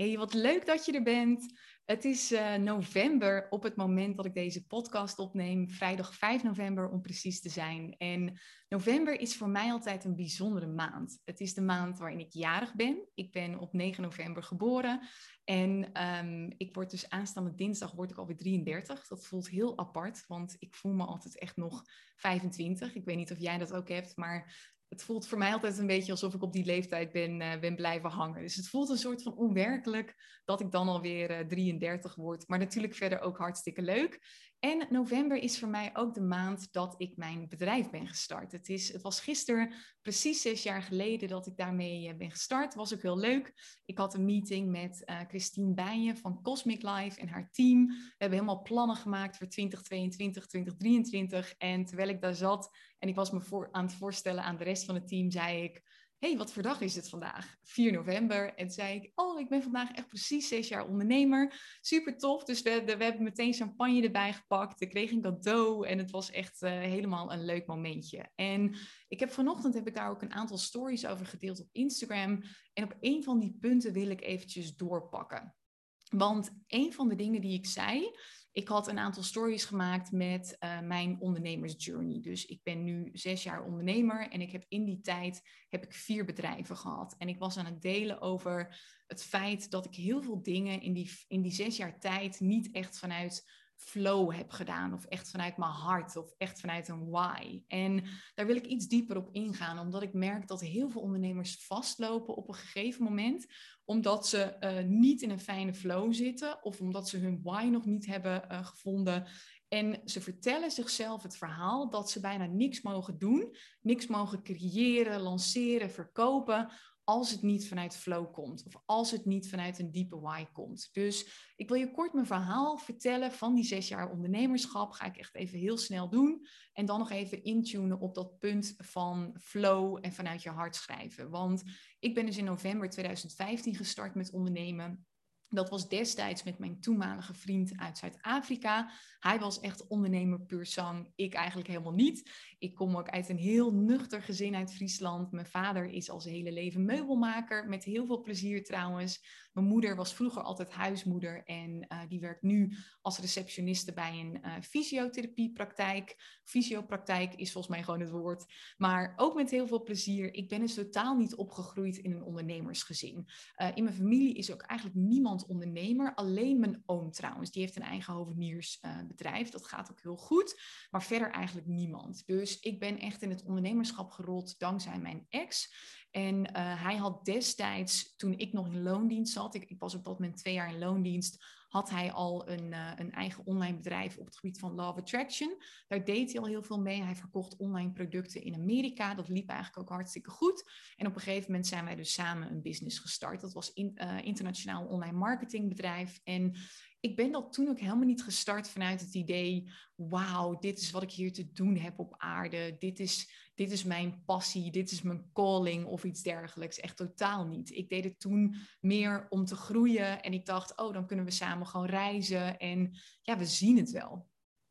Hey, wat leuk dat je er bent. Het is uh, november op het moment dat ik deze podcast opneem, vrijdag 5 november om precies te zijn. En november is voor mij altijd een bijzondere maand. Het is de maand waarin ik jarig ben. Ik ben op 9 november geboren en um, ik word dus aanstaande dinsdag word ik alweer 33. Dat voelt heel apart, want ik voel me altijd echt nog 25. Ik weet niet of jij dat ook hebt, maar het voelt voor mij altijd een beetje alsof ik op die leeftijd ben, uh, ben blijven hangen. Dus het voelt een soort van onwerkelijk dat ik dan alweer uh, 33 word. Maar natuurlijk verder ook hartstikke leuk. En november is voor mij ook de maand dat ik mijn bedrijf ben gestart. Het, is, het was gisteren precies zes jaar geleden dat ik daarmee uh, ben gestart. Was ook heel leuk. Ik had een meeting met uh, Christine Bijen van Cosmic Life en haar team. We hebben helemaal plannen gemaakt voor 2022, 2023. En terwijl ik daar zat en ik was me voor, aan het voorstellen aan de rest van het team, zei ik hey, wat voor dag is het vandaag? 4 november. En zei ik, oh, ik ben vandaag echt precies zes jaar ondernemer. Super tof. Dus we, we hebben meteen champagne erbij gepakt. Ik kreeg een cadeau en het was echt uh, helemaal een leuk momentje. En ik heb vanochtend heb ik daar ook een aantal stories over gedeeld op Instagram. En op een van die punten wil ik eventjes doorpakken. Want een van de dingen die ik zei, ik had een aantal stories gemaakt met uh, mijn ondernemersjourney. Dus ik ben nu zes jaar ondernemer en ik heb in die tijd heb ik vier bedrijven gehad. En ik was aan het delen over het feit dat ik heel veel dingen in die, in die zes jaar tijd niet echt vanuit flow heb gedaan. Of echt vanuit mijn hart. Of echt vanuit een why. En daar wil ik iets dieper op ingaan. Omdat ik merk dat heel veel ondernemers vastlopen op een gegeven moment. Omdat ze uh, niet in een fijne flow zitten. Of omdat ze hun why nog niet hebben uh, gevonden. En ze vertellen zichzelf het verhaal dat ze bijna niks mogen doen, niks mogen creëren, lanceren, verkopen, als het niet vanuit flow komt of als het niet vanuit een diepe why komt. Dus ik wil je kort mijn verhaal vertellen van die zes jaar ondernemerschap. Ga ik echt even heel snel doen. En dan nog even intunen op dat punt van flow en vanuit je hart schrijven. Want ik ben dus in november 2015 gestart met ondernemen. Dat was destijds met mijn toenmalige vriend uit Zuid-Afrika. Hij was echt ondernemer puur zang. Ik eigenlijk helemaal niet. Ik kom ook uit een heel nuchter gezin uit Friesland. Mijn vader is al zijn hele leven meubelmaker. Met heel veel plezier trouwens. Mijn moeder was vroeger altijd huismoeder. En uh, die werkt nu als receptioniste bij een uh, fysiotherapiepraktijk. Fysiopraktijk is volgens mij gewoon het woord. Maar ook met heel veel plezier. Ik ben dus totaal niet opgegroeid in een ondernemersgezin. Uh, in mijn familie is ook eigenlijk niemand ondernemer. Alleen mijn oom trouwens, die heeft een eigen hoveniersbedrijf. dat gaat ook heel goed. Maar verder eigenlijk niemand. Dus ik ben echt in het ondernemerschap gerold dankzij mijn ex. En uh, hij had destijds, toen ik nog in loondienst zat, ik, ik was op dat moment twee jaar in loondienst, had hij al een, uh, een eigen online bedrijf op het gebied van Law of Attraction. Daar deed hij al heel veel mee. Hij verkocht online producten in Amerika. Dat liep eigenlijk ook hartstikke goed. En op een gegeven moment zijn wij dus samen een business gestart. Dat was in, uh, internationaal online marketingbedrijf. En ik ben dat toen ook helemaal niet gestart vanuit het idee: wauw, dit is wat ik hier te doen heb op aarde. Dit is, dit is mijn passie, dit is mijn calling of iets dergelijks. Echt totaal niet. Ik deed het toen meer om te groeien en ik dacht: oh, dan kunnen we samen gewoon reizen en ja, we zien het wel.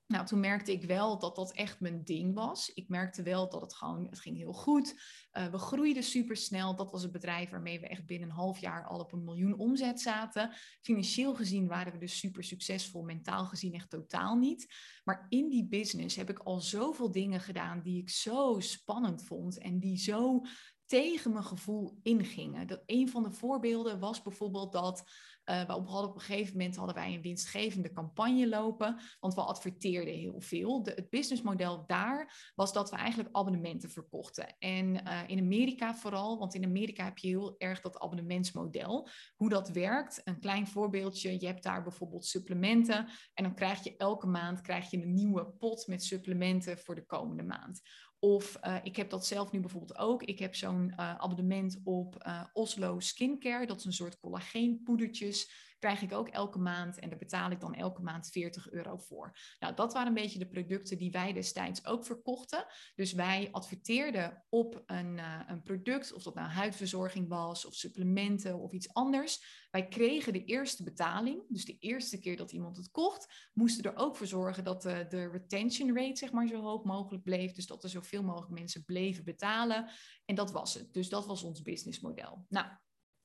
Nou, toen merkte ik wel dat dat echt mijn ding was. Ik merkte wel dat het gewoon, het ging heel goed. Uh, we groeiden supersnel. Dat was een bedrijf waarmee we echt binnen een half jaar al op een miljoen omzet zaten. Financieel gezien waren we dus super succesvol, mentaal gezien echt totaal niet. Maar in die business heb ik al zoveel dingen gedaan die ik zo spannend vond en die zo tegen mijn gevoel ingingen. Dat een van de voorbeelden was bijvoorbeeld dat uh, we op, een gegeven moment hadden wij een winstgevende campagne lopen, want we adverteerden heel veel. Het businessmodel daar was dat we eigenlijk abonnementen verkochten. En uh, in Amerika vooral, want in Amerika heb je heel erg dat abonnementsmodel. Hoe dat werkt, een klein voorbeeldje. Je hebt daar bijvoorbeeld supplementen en dan krijg je elke maand krijg je een nieuwe pot met supplementen voor de komende maand. Of uh, ik heb dat zelf nu bijvoorbeeld ook. Ik heb zo'n uh, abonnement op uh, Oslo Skincare. Dat is een soort collageenpoedertjes. Krijg ik ook elke maand. En daar betaal ik dan elke maand 40 euro voor. Nou, dat waren een beetje de producten die wij destijds ook verkochten. Dus wij adverteerden op een, een product. Of dat nou huidverzorging was. Of supplementen of iets anders. Wij kregen de eerste betaling, dus de eerste keer dat iemand het kocht, moesten er ook voor zorgen dat de, de retention rate zeg maar, zo hoog mogelijk bleef. Dus dat er zoveel mogelijk mensen bleven betalen. En dat was het. Dus dat was ons businessmodel. Nou,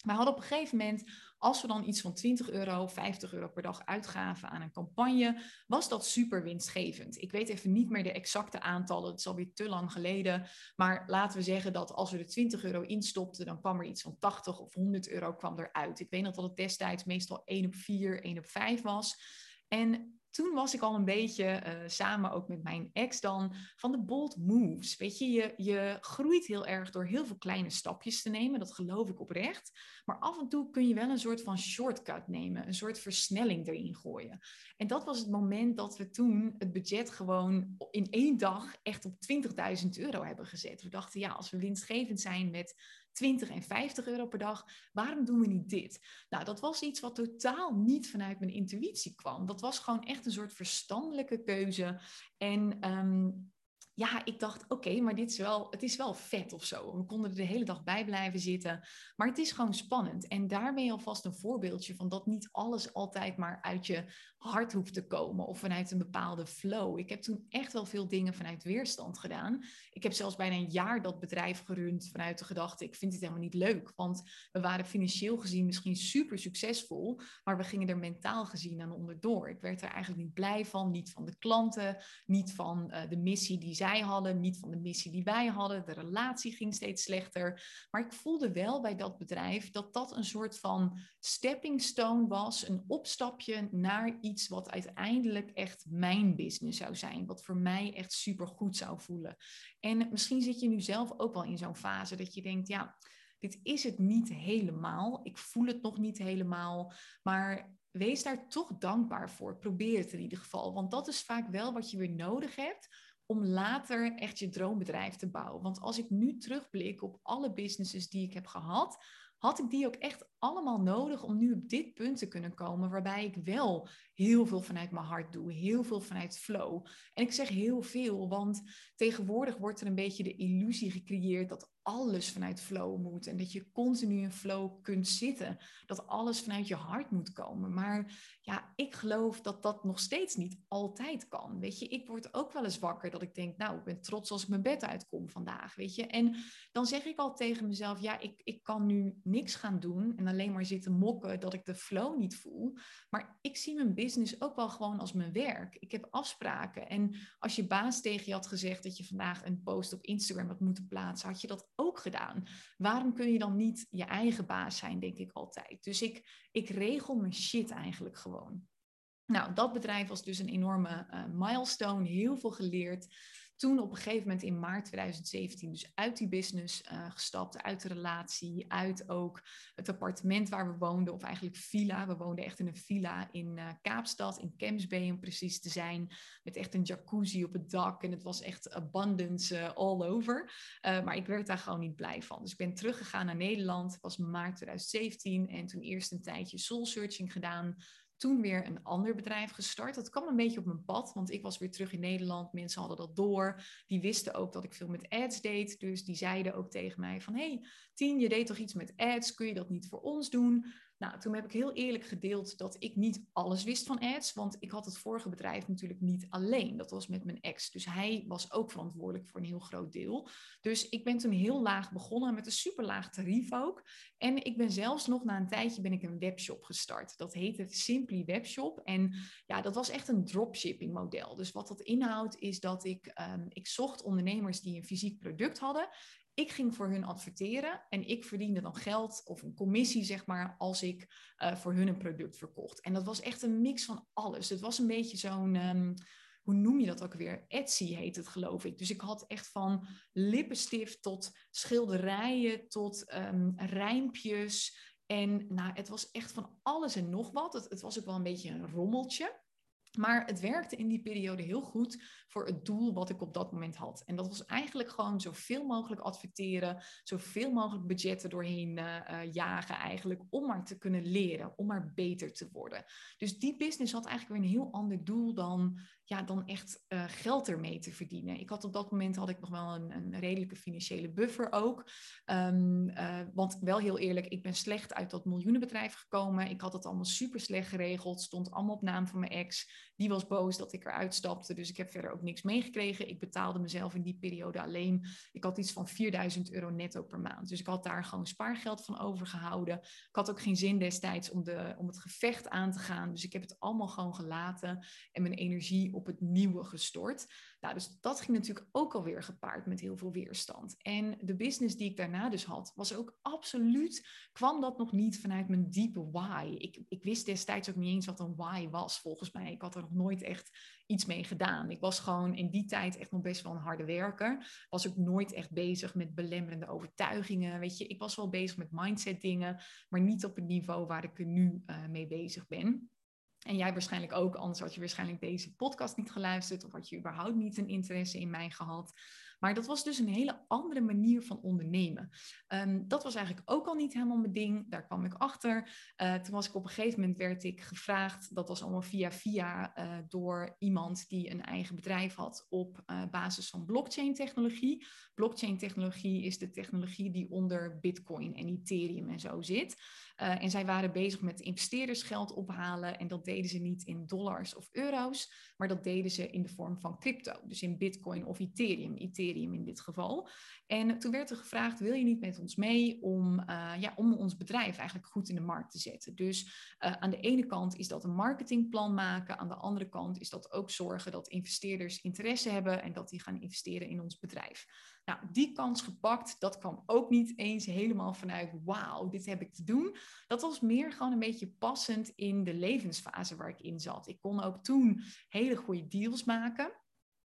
We hadden op een gegeven moment, als we dan iets van 20 euro, 50 euro per dag uitgaven aan een campagne, was dat super winstgevend. Ik weet even niet meer de exacte aantallen, het is alweer te lang geleden. Maar laten we zeggen dat als we er 20 euro instopten, dan kwam er iets van 80 of 100 euro kwam eruit. Ik weet nog dat het destijds meestal 1 op 4, 1 op 5 was. En toen was ik al een beetje, uh, samen ook met mijn ex dan, van de bold moves. Weet je, je, je groeit heel erg door heel veel kleine stapjes te nemen. Dat geloof ik oprecht. Maar af en toe kun je wel een soort van shortcut nemen. Een soort versnelling erin gooien. En dat was het moment dat we toen het budget gewoon in één dag echt op 20.000 euro hebben gezet. We dachten, ja, als we winstgevend zijn met 20 en 50 euro per dag. Waarom doen we niet dit? Nou, dat was iets wat totaal niet vanuit mijn intuïtie kwam. Dat was gewoon echt een soort verstandelijke keuze. En um, ja, ik dacht, oké, maar dit is wel, het is wel vet of zo. We konden er de hele dag bij blijven zitten. Maar het is gewoon spannend. En daarmee alvast een voorbeeldje van dat niet alles altijd maar uit je hart hoeft te komen of vanuit een bepaalde flow. Ik heb toen echt wel veel dingen vanuit weerstand gedaan. Ik heb zelfs bijna een jaar dat bedrijf gerund vanuit de gedachte, ik vind het helemaal niet leuk. Want we waren financieel gezien misschien super succesvol, maar we gingen er mentaal gezien aan onderdoor. Ik werd er eigenlijk niet blij van, niet van de klanten, niet van uh, de missie die zij hadden, niet van de missie die wij hadden. De relatie ging steeds slechter. Maar ik voelde wel bij dat bedrijf dat dat een soort van stepping stone was, een opstapje naar iets wat uiteindelijk echt mijn business zou zijn. Wat voor mij echt super goed zou voelen. En misschien zit je nu zelf ook wel in zo'n fase dat je denkt, ja, dit is het niet helemaal. Ik voel het nog niet helemaal. Maar wees daar toch dankbaar voor. Probeer het in ieder geval. Want dat is vaak wel wat je weer nodig hebt om later echt je droombedrijf te bouwen. Want als ik nu terugblik op alle businesses die ik heb gehad, had ik die ook echt allemaal nodig om nu op dit punt te kunnen komen, waarbij ik wel heel veel vanuit mijn hart doe, heel veel vanuit flow. En ik zeg heel veel, want tegenwoordig wordt er een beetje de illusie gecreëerd dat alles vanuit flow moet en dat je continu in flow kunt zitten, dat alles vanuit je hart moet komen. Maar ja, ik geloof dat dat nog steeds niet altijd kan. Weet je, ik word ook wel eens wakker dat ik denk, nou, ik ben trots als ik mijn bed uitkom vandaag, weet je. En dan zeg ik al tegen mezelf, ja, ik, ik kan nu niks gaan doen en alleen maar zitten mokken dat ik de flow niet voel. Maar ik zie mijn business ook wel gewoon als mijn werk. Ik heb afspraken. En als je baas tegen je had gezegd dat je vandaag een post op Instagram had moeten plaatsen, had je dat ook gedaan. Waarom kun je dan niet je eigen baas zijn, denk ik altijd. Dus ik, ik regel mijn shit eigenlijk gewoon. Nou, dat bedrijf was dus een enorme uh, milestone, heel veel geleerd toen op een gegeven moment in maart 2017 dus uit die business uh, gestapt, uit de relatie, uit ook het appartement waar we woonden, of eigenlijk villa. We woonden echt in een villa in uh, Kaapstad, in Kemsbay om precies te zijn, met echt een jacuzzi op het dak en het was echt abundance uh, all over. maar ik werd daar gewoon niet blij van. Dus ik ben teruggegaan naar Nederland, was maart 2017 en toen eerst een tijdje soul searching gedaan, toen weer een ander bedrijf gestart. Dat kwam een beetje op mijn pad, want ik was weer terug in Nederland. Mensen hadden dat door. Die wisten ook dat ik veel met ads deed. Dus die zeiden ook tegen mij van... hey, Tien, je deed toch iets met ads? Kun je dat niet voor ons doen? Nou, toen heb ik heel eerlijk gedeeld dat ik niet alles wist van ads, want ik had het vorige bedrijf natuurlijk niet alleen. Dat was met mijn ex. Dus hij was ook verantwoordelijk voor een heel groot deel. Dus ik ben toen heel laag begonnen met een super laag tarief ook. En ik ben zelfs nog na een tijdje ben ik een webshop gestart. Dat heette Simply Webshop. En ja, dat was echt een dropshipping model. Dus wat dat inhoudt is dat ik, um, ik zocht ondernemers die een fysiek product hadden. Ik ging voor hun adverteren en ik verdiende dan geld of een commissie, zeg maar, als ik uh, voor hun een product verkocht. En dat was echt een mix van alles. Het was een beetje zo'n, um, hoe noem je dat ook weer? Etsy heet het, geloof ik. Dus ik had echt van lippenstift tot schilderijen tot um, rijmpjes. En nou, het was echt van alles en nog wat. Het, het was ook wel een beetje een rommeltje. Maar het werkte in die periode heel goed voor het doel wat ik op dat moment had. En dat was eigenlijk gewoon zoveel mogelijk adverteren, zoveel mogelijk budgetten doorheen uh, jagen eigenlijk, om maar te kunnen leren, om maar beter te worden. Dus die business had eigenlijk weer een heel ander doel dan, ja, dan echt uh, geld ermee te verdienen. Ik had op dat moment had ik nog wel een, een redelijke financiële buffer ook. Um, uh, want wel heel eerlijk, ik ben slecht uit dat miljoenenbedrijf gekomen. Ik had het allemaal super slecht geregeld, stond allemaal op naam van mijn ex. Die was boos dat ik eruit stapte, dus ik heb verder ook niks meegekregen. Ik betaalde mezelf in die periode alleen. Ik had iets van 4000 euro netto per maand. Dus ik had daar gewoon spaargeld van overgehouden. Ik had ook geen zin destijds om, de, om het gevecht aan te gaan. Dus ik heb het allemaal gewoon gelaten en mijn energie op het nieuwe gestort. Nou, dus dat ging natuurlijk ook alweer gepaard met heel veel weerstand. En de business die ik daarna dus had, was ook absoluut, kwam dat nog niet vanuit mijn diepe why. Ik, ik wist destijds ook niet eens wat een why was, volgens mij. Ik had er nog nooit echt iets mee gedaan. Ik was gewoon in die tijd echt nog best wel een harde werker. Was ook nooit echt bezig met belemmerende overtuigingen. Weet je, ik was wel bezig met mindset dingen, maar niet op het niveau waar ik er nu uh, mee bezig ben. En jij waarschijnlijk ook, anders had je waarschijnlijk deze podcast niet geluisterd of had je überhaupt niet een interesse in mij gehad. Maar dat was dus een hele andere manier van ondernemen. Ehm, dat was eigenlijk ook al niet helemaal mijn ding. Daar kwam ik achter. Uh, toen was ik op een gegeven moment werd ik gevraagd. Dat was allemaal via via uh, door iemand die een eigen bedrijf had op uh, basis van blockchain technologie. Blockchain technologie is de technologie die onder Bitcoin en Ethereum en zo zit. Uh, en zij waren bezig met investeerdersgeld ophalen. En dat deden ze niet in dollars of euro's, maar dat deden ze in de vorm van crypto. Dus in Bitcoin of Ethereum. Ethereum in dit geval. En toen werd er gevraagd: wil je niet met ons mee om, uh, ja, om ons bedrijf eigenlijk goed in de markt te zetten? Dus uh, aan de ene kant is dat een marketingplan maken. Aan de andere kant is dat ook zorgen dat investeerders interesse hebben en dat die gaan investeren in ons bedrijf. Nou, die kans gepakt, dat kwam ook niet eens helemaal vanuit, wauw, dit heb ik te doen. Dat was meer gewoon een beetje passend in de levensfase waar ik in zat. Ik kon ook toen hele goede deals maken.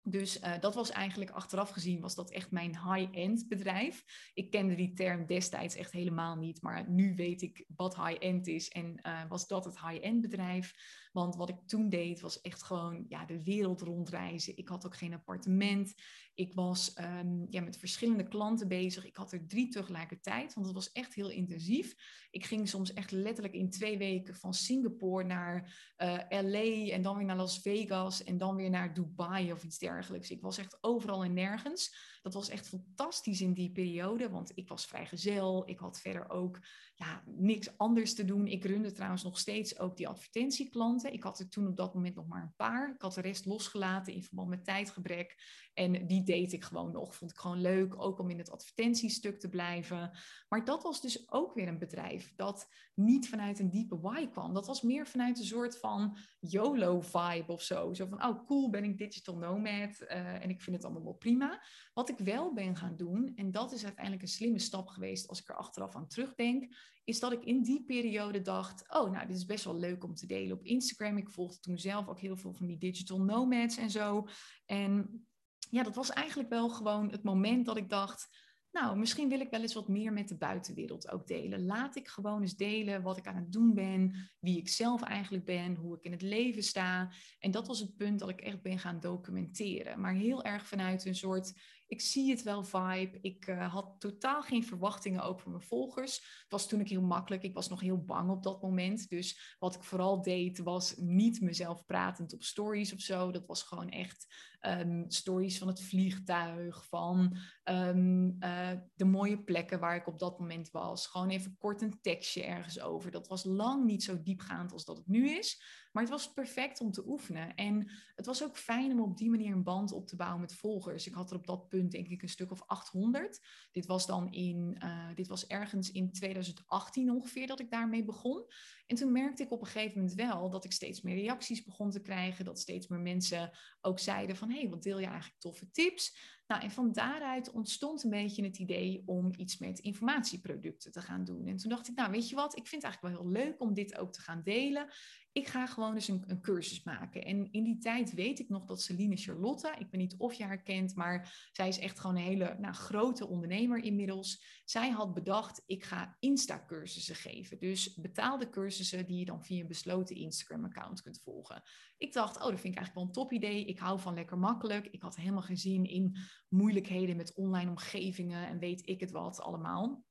Dus uh, dat was eigenlijk achteraf gezien was dat echt mijn high-end bedrijf. Ik kende die term destijds echt helemaal niet, maar nu weet ik wat high-end is en uh, was dat het high-end bedrijf. Want wat ik toen deed was echt gewoon ja, de wereld rondreizen. Ik had ook geen appartement. Ik was um, ja, met verschillende klanten bezig. Ik had er drie tegelijkertijd, want het was echt heel intensief. Ik ging soms echt letterlijk in twee weken van Singapore naar eh, LA en dan weer naar Las Vegas en dan weer naar Dubai of iets dergelijks. Ik was echt overal en nergens. Dat was echt fantastisch in die periode, want ik was vrijgezel. Ik had verder ook ja, niks anders te doen. Ik runde trouwens nog steeds ook die advertentieklanten. Ik had er toen op dat moment nog maar een paar. Ik had de rest losgelaten in verband met tijdgebrek. En die deed ik gewoon nog. Vond ik gewoon leuk, ook om in het advertentiestuk te blijven. Maar dat was dus ook weer een bedrijf dat niet vanuit een diepe why kwam. Dat was meer vanuit een soort van YOLO-vibe of zo. Zo van, oh cool, ben ik digital nomad uh, en ik vind het allemaal wel prima. Wat ik wel ben gaan doen, en dat is uiteindelijk een slimme stap geweest als ik er achteraf aan terugdenk, is dat ik in die periode dacht, oh nou, dit is best wel leuk om te delen op Instagram. Ik volgde toen zelf ook heel veel van die digital nomads en zo. En ja, dat was eigenlijk wel gewoon het moment dat ik dacht, nou, misschien wil ik wel eens wat meer met de buitenwereld ook delen. Laat ik gewoon eens delen wat ik aan het doen ben, wie ik zelf eigenlijk ben, hoe ik in het leven sta. En dat was het punt dat ik echt ben gaan documenteren. Maar heel erg vanuit een soort ik zie het wel vibe. Ik uh, had totaal geen verwachtingen van mijn volgers. Het was toen ik heel makkelijk. Ik was nog heel bang op dat moment. Dus wat ik vooral deed was niet mezelf pratend op stories of zo. Dat was gewoon echt um, stories van het vliegtuig, van um, uh, de mooie plekken waar ik op dat moment was. Gewoon even kort een tekstje ergens over. Dat was lang niet zo diepgaand als dat het nu is. Maar het was perfect om te oefenen. En het was ook fijn om op die manier een band op te bouwen met volgers. Ik had er op dat punt denk ik een stuk of 800. Dit was dan in, uh, dit was ergens in 2018 ongeveer dat ik daarmee begon. En toen merkte ik op een gegeven moment wel dat ik steeds meer reacties begon te krijgen. Dat steeds meer mensen ook zeiden van, hé, hey, wat deel je eigenlijk toffe tips? Nou, en van daaruit ontstond een beetje het idee om iets met informatieproducten te gaan doen. En toen dacht ik, nou, weet je wat, ik vind het eigenlijk wel heel leuk om dit ook te gaan delen ik ga gewoon eens een, een, cursus maken. En in die tijd weet ik nog dat Celine Charlotte, ik weet niet of je haar kent, maar zij is echt gewoon een hele nou, grote ondernemer inmiddels. Zij had bedacht, ik ga Insta-cursussen geven. Dus betaalde cursussen die je dan via een besloten Instagram-account kunt volgen. Ik dacht, oh, dat vind ik eigenlijk wel een top idee. Ik hou van lekker makkelijk. Ik had helemaal geen zin in moeilijkheden met online omgevingen en weet ik het wat allemaal.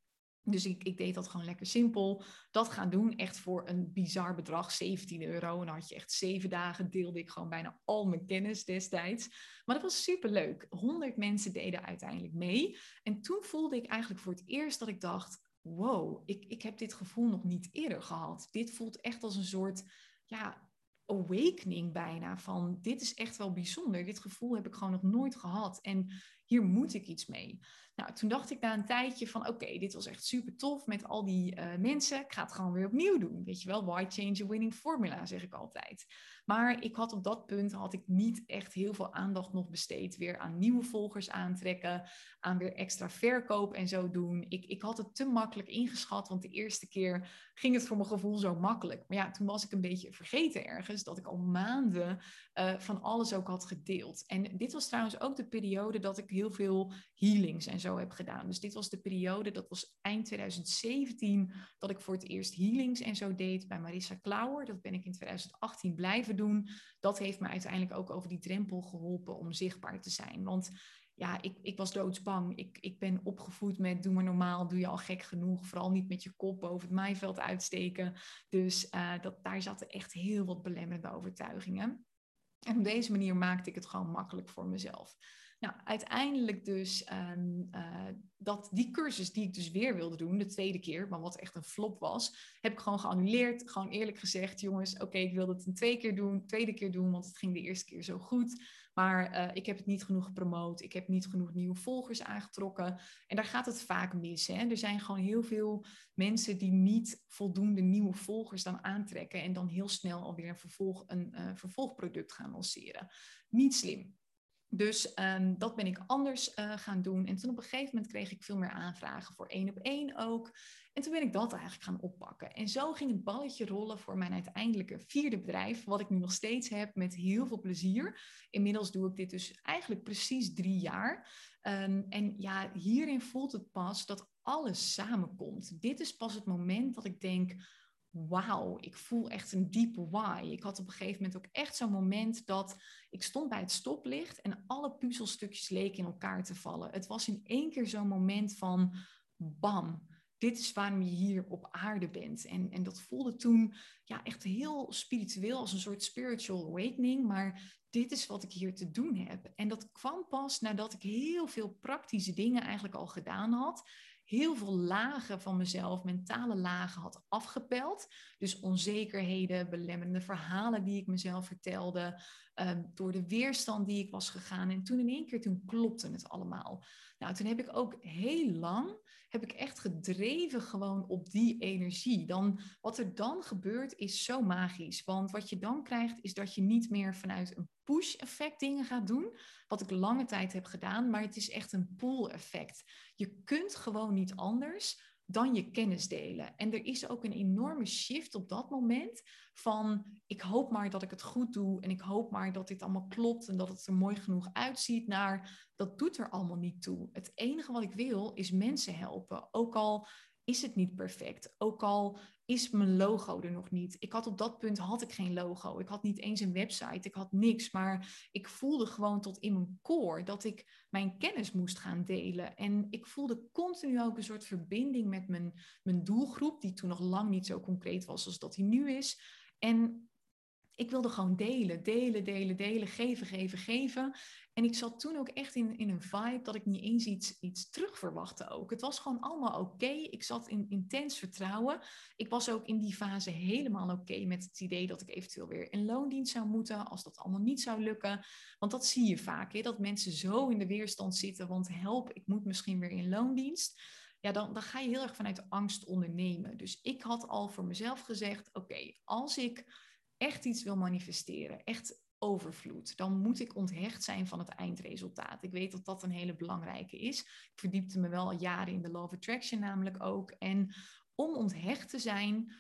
Dus ik, ik, deed dat gewoon lekker simpel. Dat gaan doen, echt voor een bizar bedrag, 17 euro. En dan had je echt zeven dagen, deelde ik gewoon bijna al mijn kennis destijds. Maar dat was super leuk. 100 mensen deden uiteindelijk mee. En toen voelde ik eigenlijk voor het eerst dat ik dacht: wow, ik, ik heb dit gevoel nog niet eerder gehad. Dit voelt echt als een soort ja, awakening bijna van dit is echt wel bijzonder. Dit gevoel heb ik gewoon nog nooit gehad en hier moet ik iets mee. Nou, toen dacht ik na een tijdje van oké, dit was echt super tof met al die uh, mensen. Ik ga het gewoon weer opnieuw doen. Weet je wel, why change a winning formula, zeg ik altijd. Maar ik had op dat punt had ik niet echt heel veel aandacht nog besteed weer aan nieuwe volgers aantrekken, aan weer extra verkoop en zo doen. Ik, ik had het te makkelijk ingeschat, want de eerste keer ging het voor mijn gevoel zo makkelijk. Maar ja, toen was ik een beetje vergeten ergens dat ik al maanden uh, van alles ook had gedeeld. En dit was trouwens ook de periode dat ik heel veel healings en zo heb gedaan. Dus dit was de periode, dat was eind 2017, dat ik voor het eerst healings en zo deed bij Marissa Klauwer. Dat ben ik in 2018 blijven doen. Dat heeft me uiteindelijk ook over die drempel geholpen om zichtbaar te zijn. Want ja, ik, ik was doodsbang. Ik, ik ben opgevoed met doe maar normaal, doe je al gek genoeg. Vooral niet met je kop boven het maaiveld uitsteken. Dus uh, dat, daar zaten echt heel wat belemmerende overtuigingen. En op deze manier maakte ik het gewoon makkelijk voor mezelf. Nou, uiteindelijk dus um, uh, dat die cursus die ik dus weer wilde doen, de tweede keer, maar wat echt een flop was, heb ik gewoon geannuleerd. Gewoon eerlijk gezegd, jongens, oké, ik wilde het een twee keer doen, tweede keer doen, want het ging de eerste keer zo goed. Maar uh, ik heb het niet genoeg gepromoot. Ik heb niet genoeg nieuwe volgers aangetrokken. En daar gaat het vaak mis. Hè? Er zijn gewoon heel veel mensen die niet voldoende nieuwe volgers dan aantrekken. En dan heel snel alweer een, vervolg, een uh, vervolgproduct gaan lanceren. Niet slim. Dus um, dat ben ik anders uh, gaan doen. En toen op een gegeven moment kreeg ik veel meer aanvragen voor één op één ook. En toen ben ik dat eigenlijk gaan oppakken. En zo ging het balletje rollen voor mijn uiteindelijke vierde bedrijf, wat ik nu nog steeds heb met heel veel plezier. Inmiddels doe ik dit dus eigenlijk precies drie jaar. Um, en ja, hierin voelt het pas dat alles samenkomt. Dit is pas het moment dat ik denk wauw, ik voel echt een diepe why. Ik had op een gegeven moment ook echt zo'n moment dat ik stond bij het stoplicht en alle puzzelstukjes leken in elkaar te vallen. Het was in één keer zo'n moment van bam. Dit is waarom je hier op aarde bent. En, en dat voelde toen ja, echt heel spiritueel, als een soort spiritual awakening. Maar dit is wat ik hier te doen heb. En dat kwam pas nadat ik heel veel praktische dingen eigenlijk al gedaan had heel veel lagen van mezelf, mentale lagen had afgepeld. Dus onzekerheden, belemmerende verhalen die ik mezelf vertelde, um, door de weerstand die ik was gegaan. En toen in één keer, toen klopte het allemaal. Nou, toen heb ik ook heel lang, heb ik echt gedreven gewoon op die energie. Dan, wat er dan gebeurt is zo magisch. Want wat je dan krijgt is dat je niet meer vanuit een push-effect dingen gaat doen, wat ik lange tijd heb gedaan, maar het is echt een pull-effect. Je kunt gewoon niet anders dan je kennis delen. En er is ook een enorme shift op dat moment van ik hoop maar dat ik het goed doe en ik hoop maar dat dit allemaal klopt en dat het er mooi genoeg uitziet naar dat doet er allemaal niet toe. Het enige wat ik wil is mensen helpen, ook al is het niet perfect. Ook al is mijn logo er nog niet. Ik had op dat punt had ik geen logo. Ik had niet eens een website. Ik had niks. Maar ik voelde gewoon tot in mijn core dat ik mijn kennis moest gaan delen. En ik voelde continu ook een soort verbinding met mijn, mijn doelgroep, die toen nog lang niet zo concreet was als dat hij nu is. En ik wilde gewoon delen, delen, delen, delen, geven, geven, geven. En ik zat toen ook echt in, in een vibe dat ik niet eens iets, iets terug verwachtte ook. Het was gewoon allemaal oké. Ik zat in intens vertrouwen. Ik was ook in die fase helemaal oké met het idee dat ik eventueel weer in loondienst zou moeten als dat allemaal niet zou lukken. Want dat zie je vaak, hè, dat mensen zo in de weerstand zitten, want help, ik moet misschien weer in loondienst ja, dan, dan ga je heel erg vanuit angst ondernemen. Dus ik had al voor mezelf gezegd: oké, als ik echt iets wil manifesteren, echt overvloed, dan moet ik onthecht zijn van het eindresultaat. Ik weet dat dat een hele belangrijke is. Ik verdiepte me wel al jaren in de Law of Attraction namelijk ook. En om onthecht te zijn,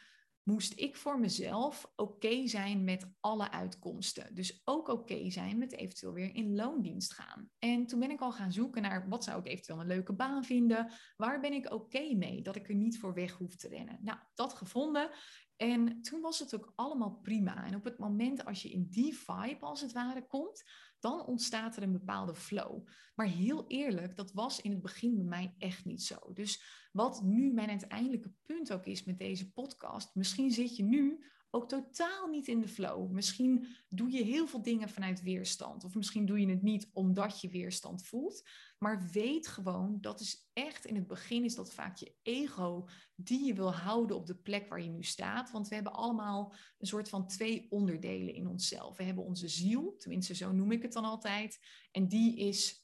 moest ik voor mezelf oké zijn met alle uitkomsten. Dus ook oké zijn met eventueel weer in loondienst gaan. En toen ben ik al gaan zoeken naar wat zou ik eventueel een leuke baan vinden. Waar ben ik oké mee dat ik er niet voor weg hoef te rennen? Nou, dat gevonden. En toen was het ook allemaal prima. En op het moment als je in die vibe als het ware komt, dan ontstaat er een bepaalde flow. Maar heel eerlijk, dat was in het begin bij mij echt niet zo. Dus wat nu mijn uiteindelijke punt ook is met deze podcast, misschien zit je nu ook totaal niet in de flow. Misschien doe je heel veel dingen vanuit weerstand. Of misschien doe je het niet omdat je weerstand voelt. Maar weet gewoon, dat is echt in het begin is dat vaak je ego die je wil houden op de plek waar je nu staat. Want we hebben allemaal een soort van twee onderdelen in onszelf. We hebben onze ziel, tenminste zo noem ik het dan altijd. En die is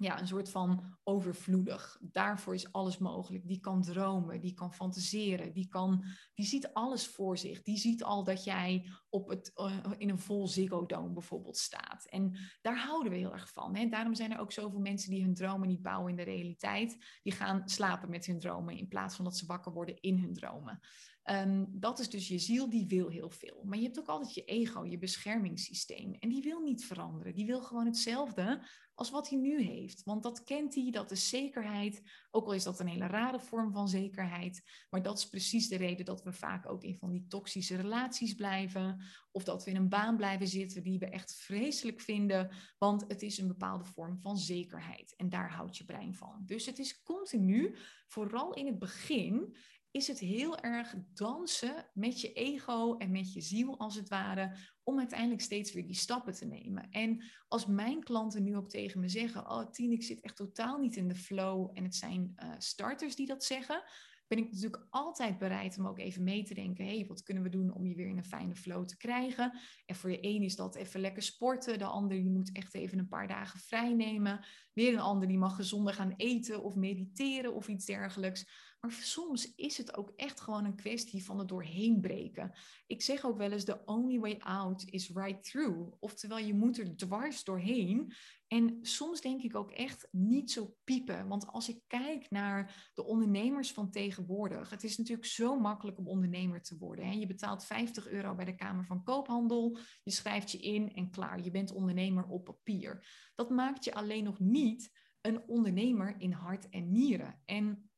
ja, een soort van overvloedig. Daarvoor is alles mogelijk. Die kan dromen, die kan fantaseren, die, kan, die ziet alles voor zich. Die ziet al dat jij op het, uh, in een vol Ziggo Dome bijvoorbeeld staat. En daar houden we heel erg van. Hè? Daarom zijn er ook zoveel mensen die hun dromen niet bouwen in de realiteit. Die gaan slapen met hun dromen in plaats van dat ze wakker worden in hun dromen. Um, dat is dus je ziel, die wil heel veel. Maar je hebt ook altijd je ego, je beschermingssysteem. En die wil niet veranderen. Die wil gewoon hetzelfde als wat hij nu heeft. Want dat kent hij, dat is zekerheid. Ook al is dat een hele rare vorm van zekerheid. Maar dat is precies de reden dat we vaak ook in van die toxische relaties blijven. Of dat we in een baan blijven zitten die we echt vreselijk vinden. Want het is een bepaalde vorm van zekerheid. En daar houdt je brein van. Dus het is continu, vooral in het begin is het heel erg dansen met je ego en met je ziel als het ware, om uiteindelijk steeds weer die stappen te nemen. En als mijn klanten nu ook tegen me zeggen, oh Tien, ik zit echt totaal niet in de flow en het zijn uh, starters die dat zeggen, ben ik natuurlijk altijd bereid om ook even mee te denken, hey, wat kunnen we doen om je weer in een fijne flow te krijgen? En voor de een is dat even lekker sporten, de ander die moet echt even een paar dagen vrij nemen, weer een ander die mag gezonder gaan eten of mediteren of iets dergelijks. Maar soms is het ook echt gewoon een kwestie van het doorheen breken. Ik zeg ook wel eens: the only way out is right through. Oftewel, je moet er dwars doorheen. En soms denk ik ook echt niet zo piepen. Want als ik kijk naar de ondernemers van tegenwoordig, het is natuurlijk zo makkelijk om ondernemer te worden. Hè? Je betaalt 50 euro bij de Kamer van Koophandel, je schrijft je in en klaar, je bent ondernemer op papier. Dat maakt je alleen nog niet een ondernemer in hart en nieren. En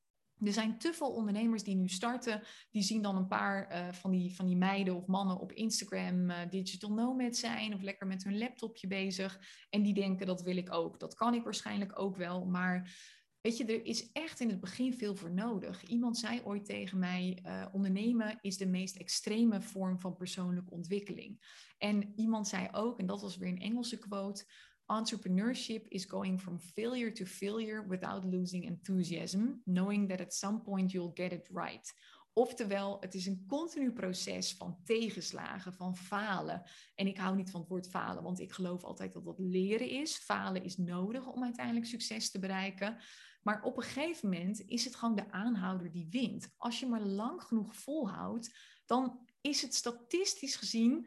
er zijn te veel ondernemers die nu starten. Die zien dan een paar uh, van, die, van die meiden of mannen op Instagram uh, digital nomad zijn. Of lekker met hun laptopje bezig. En die denken dat wil ik ook. Dat kan ik waarschijnlijk ook wel. Maar weet je, er is echt in het begin veel voor nodig. Iemand zei ooit tegen mij: uh, ondernemen is de meest extreme vorm van persoonlijke ontwikkeling. En iemand zei ook, en dat was weer een Engelse quote entrepreneurship is going from failure to failure without losing enthusiasm, knowing that at some point you'll get it right. Oftewel, het is een continu proces van tegenslagen, van falen. En ik hou niet van het woord falen, want ik geloof altijd dat dat leren is. Falen is nodig om uiteindelijk succes te bereiken. Maar op een gegeven moment is het gewoon de aanhouder die wint. Als je maar lang genoeg volhoudt, dan is het statistisch gezien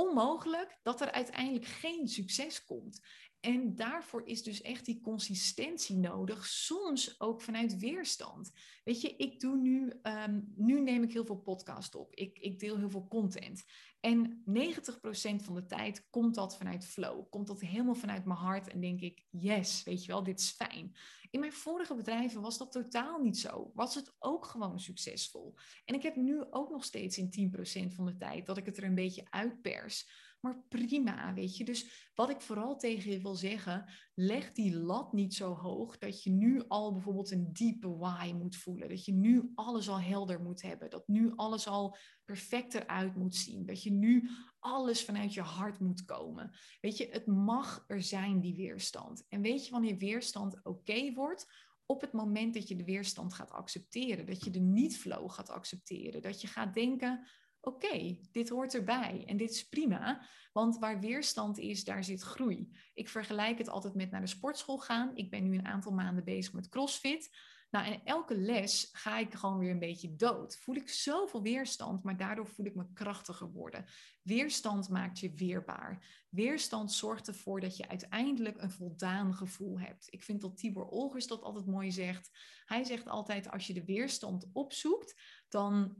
onmogelijk dat er uiteindelijk geen succes komt. En daarvoor is dus echt die consistentie nodig, soms ook vanuit weerstand. Weet je, ik doe nu, um, nu neem ik heel veel podcast op. Ik, ik deel heel veel content. En 90% van de tijd komt dat vanuit flow. Komt dat helemaal vanuit mijn hart en denk ik, yes, weet je wel, dit is fijn. In mijn vorige bedrijven was dat totaal niet zo. Was het ook gewoon succesvol. En ik heb nu ook nog steeds in 10% van de tijd dat ik het er een beetje uitpers. Maar prima, weet je. Dus wat ik vooral tegen je wil zeggen, leg die lat niet zo hoog dat je nu al bijvoorbeeld een diepe why moet voelen. Dat je nu alles al helder moet hebben. Dat nu alles al perfect eruit moet zien. Dat je nu alles vanuit je hart moet komen. Weet je, het mag er zijn, die weerstand. En weet je wanneer weerstand oké wordt? Op het moment dat je de weerstand gaat accepteren. Dat je de niet-flow gaat accepteren. Dat je gaat denken, oké, dit hoort erbij en dit is prima. Want waar weerstand is, daar zit groei. Ik vergelijk het altijd met naar de sportschool gaan. Ik ben nu een aantal maanden bezig met CrossFit. Nou, en elke les ga ik gewoon weer een beetje dood. Voel ik zoveel weerstand, maar daardoor voel ik me krachtiger worden. Weerstand maakt je weerbaar. Weerstand zorgt ervoor dat je uiteindelijk een voldaan gevoel hebt. Ik vind dat Tibor Olgers dat altijd mooi zegt. Hij zegt altijd, als je de weerstand opzoekt, dan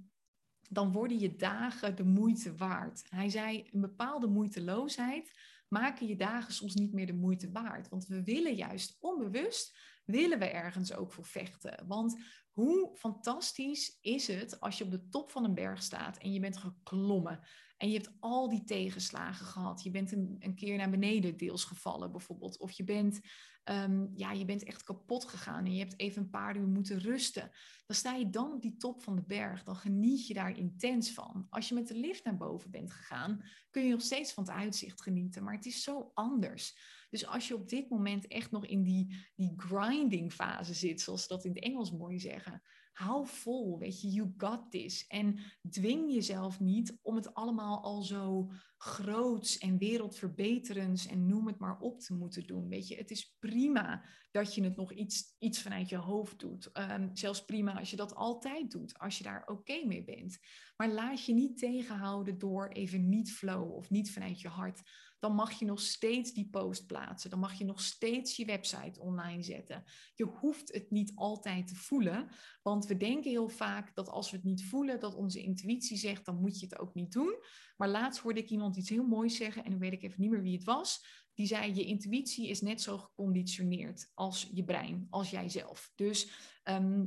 dan worden je dagen de moeite waard. Hij zei, een bepaalde moeiteloosheid maken je dagen soms niet meer de moeite waard. Want we willen juist onbewust willen we ergens ook voor vechten. Want hoe fantastisch is het als je op de top van een berg staat en je bent geklommen en je hebt al die tegenslagen gehad. Je bent een, een keer naar beneden deels gevallen bijvoorbeeld. Of je bent, ehm, ja, je bent echt kapot gegaan en je hebt even een paar uur moeten rusten. Dan sta je dan op die top van de berg. Dan geniet je daar intens van. Als je met de lift naar boven bent gegaan, kun je nog steeds van het uitzicht genieten. Maar het is zo anders. Dus als je op dit moment echt nog in die, die grinding fase zit, zoals ze dat in het Engels mooi zeggen, hou vol, weet je, you got this. En dwing jezelf niet om het allemaal al zo groots en wereldverbeterends en noem het maar op te moeten doen. Weet je, het is prima dat je het nog iets, iets vanuit je hoofd doet. Ehm, zelfs prima als je dat altijd doet, als je daar oké mee bent. Maar laat je niet tegenhouden door even niet flow of niet vanuit je hart dan mag je nog steeds die post plaatsen. Dan mag je nog steeds je website online zetten. Je hoeft het niet altijd te voelen, want we denken heel vaak dat als we het niet voelen, dat onze intuïtie zegt, dan moet je het ook niet doen. Maar laatst hoorde ik iemand iets heel moois zeggen en dan weet ik even niet meer wie het was. Die zei: Je intuïtie is net zo geconditioneerd als je brein, als jijzelf. Dus ehm,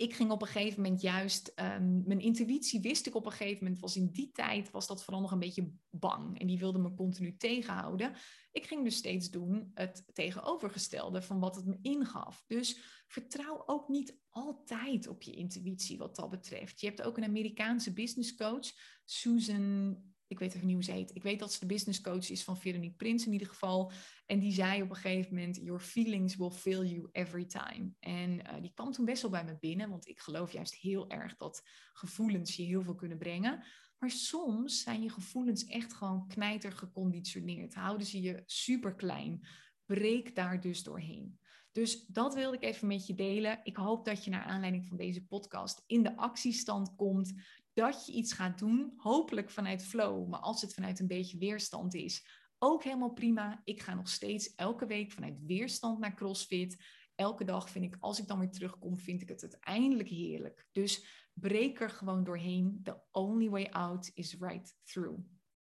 ik ging op een gegeven moment juist, um, mijn intuïtie wist ik op een gegeven moment, was in die tijd, was dat vooral nog een beetje bang. En die wilde me continu tegenhouden. Ik ging dus steeds doen het tegenovergestelde van wat het me ingaf. Dus vertrouw ook niet altijd op je intuïtie wat dat betreft. Je hebt ook een Amerikaanse business coach, Susan ik weet even niet hoe ze heet. Ik weet dat ze de business coach is van Veronique Prins in ieder geval. En die zei op een gegeven moment: Your feelings will fill you every time. En uh, die kwam toen best wel bij me binnen, want ik geloof juist heel erg dat gevoelens je heel veel kunnen brengen. Maar soms zijn je gevoelens echt gewoon knijter geconditioneerd. Houden ze je super klein. Breek daar dus doorheen. Dus dat wilde ik even met je delen. Ik hoop dat je naar aanleiding van deze podcast in de actiestand komt dat je iets gaat doen, hopelijk vanuit flow, maar als het vanuit een beetje weerstand is, ook helemaal prima. Ik ga nog steeds elke week vanuit weerstand naar CrossFit. Elke dag vind ik, als ik dan weer terugkom, vind ik het uiteindelijk heerlijk. Dus breek er gewoon doorheen. The only way out is right through.